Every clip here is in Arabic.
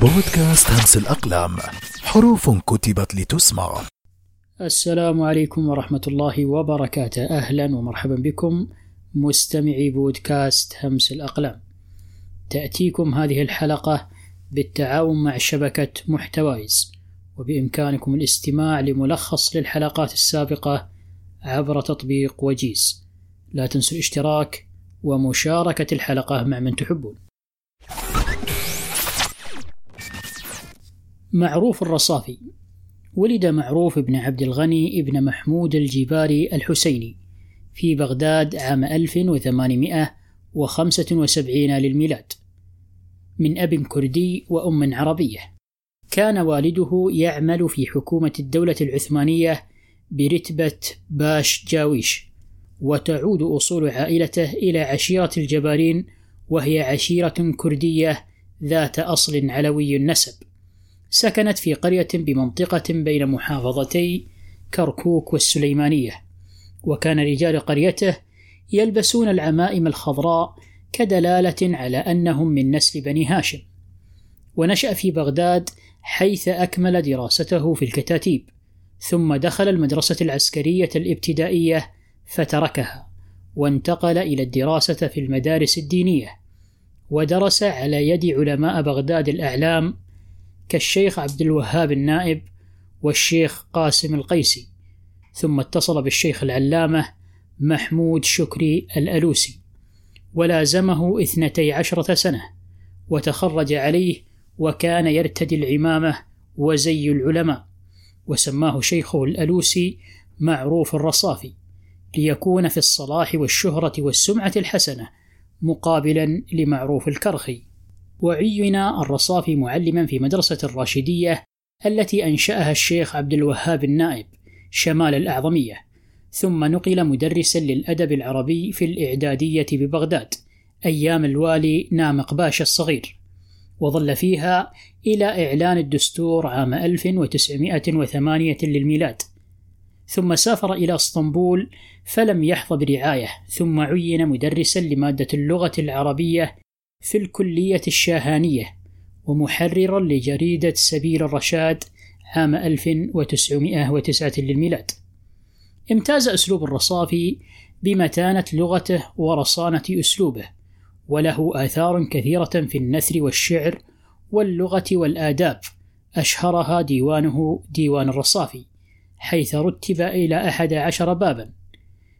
بودكاست همس الأقلام حروف كتبت لتسمع. السلام عليكم ورحمة الله وبركاته. أهلا ومرحبا بكم مستمعي بودكاست همس الأقلام. تأتيكم هذه الحلقة بالتعاون مع شبكة محتوايز وبإمكانكم الاستماع لملخص للحلقات السابقة عبر تطبيق وجيز. لا تنسوا الاشتراك ومشاركة الحلقة مع من تحبون. معروف الرصافي ولد معروف بن عبد الغني ابن محمود الجباري الحسيني في بغداد عام 1875 للميلاد من أب كردي وأم عربية. كان والده يعمل في حكومة الدولة العثمانية برتبة باش جاويش وتعود أصول عائلته إلى عشيرة الجبارين وهي عشيرة كردية ذات أصل علوي النسب. سكنت في قرية بمنطقة بين محافظتي كركوك والسليمانية وكان رجال قريته يلبسون العمائم الخضراء كدلالة على أنهم من نسل بني هاشم. ونشأ في بغداد حيث أكمل دراسته في الكتاتيب ثم دخل المدرسة العسكرية الابتدائية فتركها وانتقل إلى الدراسة في المدارس الدينية ودرس على يد علماء بغداد الأعلام كالشيخ عبد الوهاب النائب والشيخ قاسم القيسي ثم اتصل بالشيخ العلامة محمود شكري الألوسي ولازمه اثنتي عشرة سنة وتخرج عليه وكان يرتدي العمامة وزي العلماء وسماه شيخه الألوسي معروف الرصافي ليكون في الصلاح والشهرة والسمعة الحسنة مقابلا لمعروف الكرخي. وعين الرصافي معلما في مدرسة الراشدية التي أنشأها الشيخ عبد الوهاب النائب شمال الأعظمية. ثم نقل مدرسا للأدب العربي في الإعدادية ببغداد أيام الوالي نامق باشا الصغير. وظل فيها إلى إعلان الدستور عام 1908 للميلاد. ثم سافر إلى إسطنبول فلم يحظى برعاية ثم عين مدرسا لمادة اللغة العربية في الكلية الشاهانية ومحررا لجريدة سبيل الرشاد عام 1909 للميلاد. امتاز أسلوب الرصافي بمتانة لغته ورصانة أسلوبه وله آثار كثيرة في النثر والشعر واللغة والآداب أشهرها ديوانه ديوان الرصافي حيث رتب إلى أحد عشر بابا.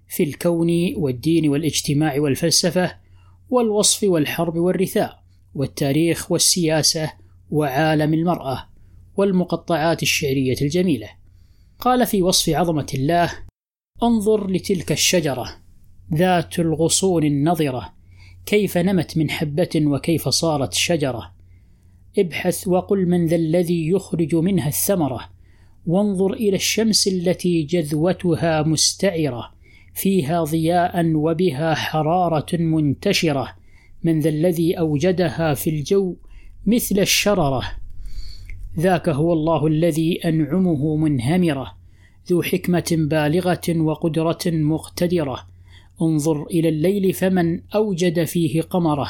في الكون والدين والاجتماع والفلسفة والوصف والحرب والرثاء والتاريخ والسياسة وعالم المرأة والمقطعات الشعرية الجميلة. قال في وصف عظمة الله انظر لتلك الشجرة ذات الغصون النضرة كيف نمت من حبة وكيف صارت شجرة. ابحث وقل من ذا الذي يخرج منها الثمرة وانظر إلى الشمس التي جذوتها مستعرة. فيها ضياء وبها حرارة منتشرة من ذا الذي أوجدها في الجو مثل الشررة. ذاك هو الله الذي أنعمه منهمرة ذو حكمة بالغة وقدرة مقتدرة. انظر إلى الليل فمن أوجد فيه قمره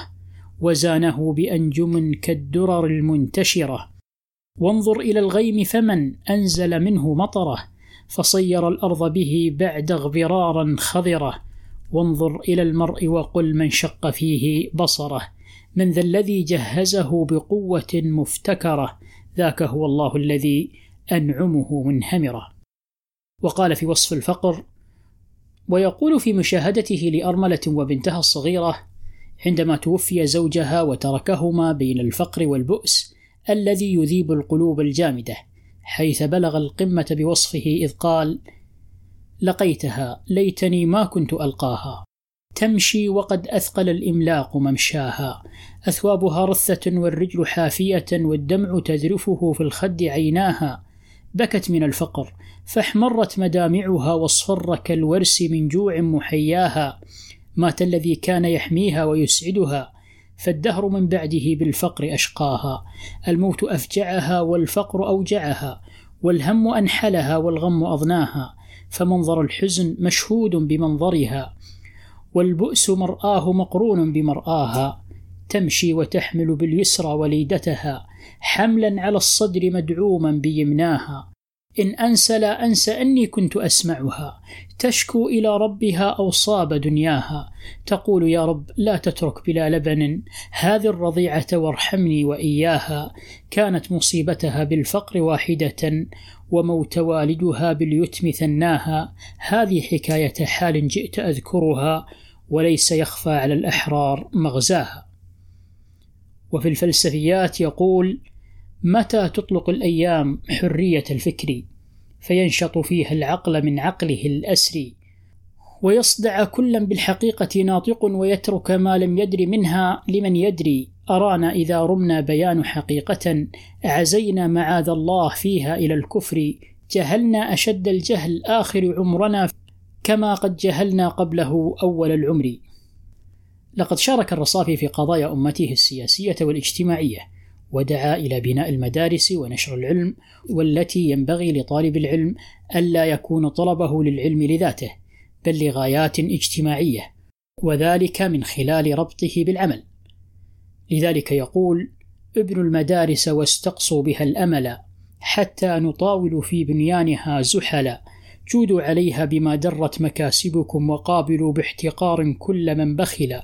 وزانه بأنجم كالدرر المنتشرة. وانظر إلى الغيم فمن أنزل منه مطره فصير الأرض به بعد اغبرارا خضرة. وانظر إلى المرء وقل من شق فيه بصره. من ذا الذي جهزه بقوة مفتكرة. ذاك هو الله الذي أنعمه منهمرة. وقال في وصف الفقر ويقول في مشاهدته لأرملة وبنتها الصغيرة عندما توفي زوجها وتركهما بين الفقر والبؤس الذي يذيب القلوب الجامدة. حيث بلغ القمة بوصفه إذ قال لقيتها ليتني ما كنت ألقاها. تمشي وقد أثقل الإملاق ممشاها. أثوابها رثة والرجل حافية والدمع تذرفه في الخد عيناها. بكت من الفقر فاحمرت مدامعها واصفر كالورس من جوع محياها. مات الذي كان يحميها ويسعدها. فالدهر من بعده بالفقر أشقاها الموت أفجعها والفقر أوجعها والهم أنحلها والغم أضناها فمنظر الحزن مشهود بمنظرها والبؤس مرآه مقرون بمرآها تمشي وتحمل باليسرى وليدتها حملا على الصدر مدعوما بيمناها إن أنسى لا أنسى أني كنت أسمعها. تشكو إلى ربها أوصاب دنياها. تقول يا رب لا تترك بلا لبن. هذه الرضيعة وارحمني وإياها. كانت مصيبتها بالفقر واحدة وموت والدها باليتم ثناها. هذه حكاية حال جئت أذكرها وليس يخفى على الأحرار مغزاها. وفي الفلسفيات يقول متى تطلق الأيام حرية الفكر فينشط فيها العقل من عقله الأسري ويصدع كلا بالحقيقة ناطق ويترك ما لم يدر منها لمن يدري. أرانا إذا رمنا بيان حقيقة عزينا معاذ الله فيها إلى الكفر. جهلنا أشد الجهل آخر عمرنا كما قد جهلنا قبله أول العمر. لقد شارك الرصافي في قضايا أمته السياسية والإجتماعية. ودعا إلى بناء المدارس ونشر العلم والتي ينبغي لطالب العلم ألا يكون طلبه للعلم لذاته بل لغايات اجتماعية وذلك من خلال ربطه بالعمل. لذلك يقول ابنوا المدارس واستقصوا بها الأمل حتى نطاول في بنيانها زحلا جودوا عليها بما درت مكاسبكم وقابلوا باحتقار كل من بخل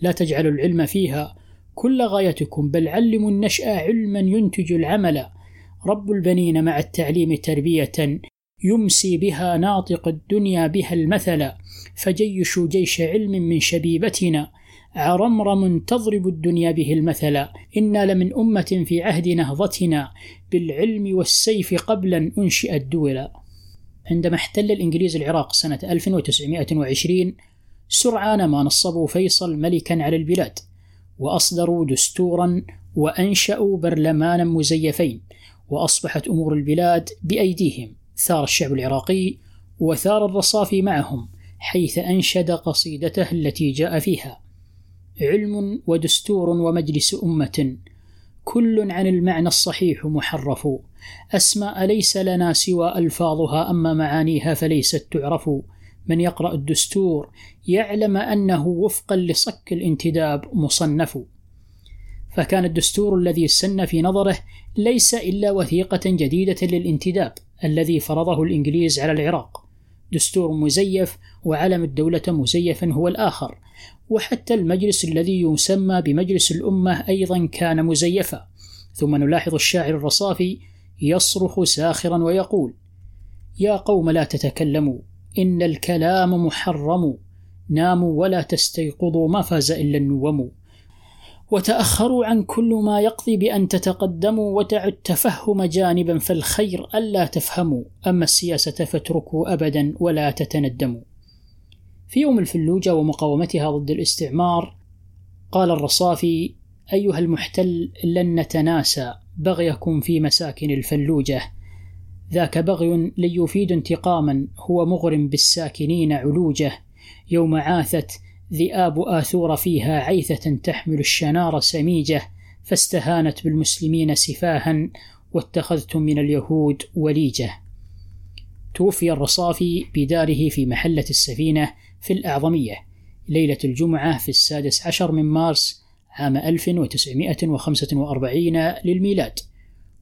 لا تجعلوا العلم فيها كل غايتكم بل علموا النشأ علما ينتج العمل. رب البنين مع التعليم تربية يمسي بها ناطق الدنيا بها المثل. فجيشوا جيش علم من شبيبتنا. عرمرم تضرب الدنيا به المثل. إنا لمن أمة في عهد نهضتنا. بالعلم والسيف قبل أن أنشئ الدول. عندما احتل الإنجليز العراق سنة 1920 سرعان ما نصبوا فيصل ملكا على البلاد. وأصدروا دستورا وأنشأوا برلمانا مزيفين وأصبحت أمور البلاد بأيديهم ثار الشعب العراقي وثار الرصافي معهم حيث أنشد قصيدته التي جاء فيها علم ودستور ومجلس أمة كل عن المعنى الصحيح محرف أسماء ليس لنا سوى ألفاظها أما معانيها فليست تعرف. من يقرأ الدستور يعلم أنه وفقا لصك الانتداب مصنف. فكان الدستور الذي سن في نظره ليس إلا وثيقة جديدة للانتداب الذي فرضه الإنجليز على العراق. دستور مزيف وعلم الدولة مزيفا هو الآخر وحتى المجلس الذي يسمى بمجلس الأمة أيضا كان مزيفا. ثم نلاحظ الشاعر الرصافي يصرخ ساخرا ويقول يا قوم لا تتكلموا. إن الكلام محرم. ناموا ولا تستيقظوا ما فاز إلا النوم. وتأخروا عن كل ما يقضي بأن تتقدموا ودعوا التفهم جانبا فالخير ألا تفهموا. أما السياسة فاتركوا أبدا ولا تتندموا. في يوم الفلوجة ومقاومتها ضد الاستعمار قال الرصافي أيها المحتل لن نتناسى بغيكم في مساكن الفلوجة. ذاك بغي ليفيد انتقاما هو مغرم بالساكنين علوجه يوم عاثت ذئاب آثور فيها عيثة تحمل الشنار سميجة فاستهانت بالمسلمين سفاها واتخذتم من اليهود وليجة. توفي الرصافي بداره في محلة السفينة في الأعظمية. ليلة الجمعة في السادس عشر من مارس عام 1945 للميلاد.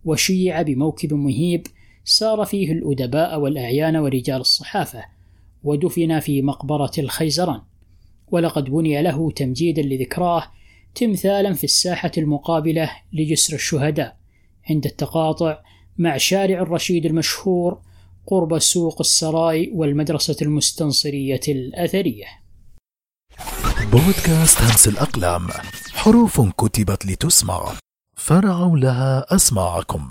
وشيع بموكب مهيب سار فيه الأدباء والأعيان ورجال الصحافة ودفن في مقبرة الخيزران. ولقد بني له تمجيدا لذكراه تمثالا في الساحة المقابلة لجسر الشهداء عند التقاطع مع شارع الرشيد المشهور قرب سوق السراي والمدرسة المستنصرية الأثرية. بودكاست همس الأقلام حروف كتبت لتسمع فرعوا لها أسماعكم.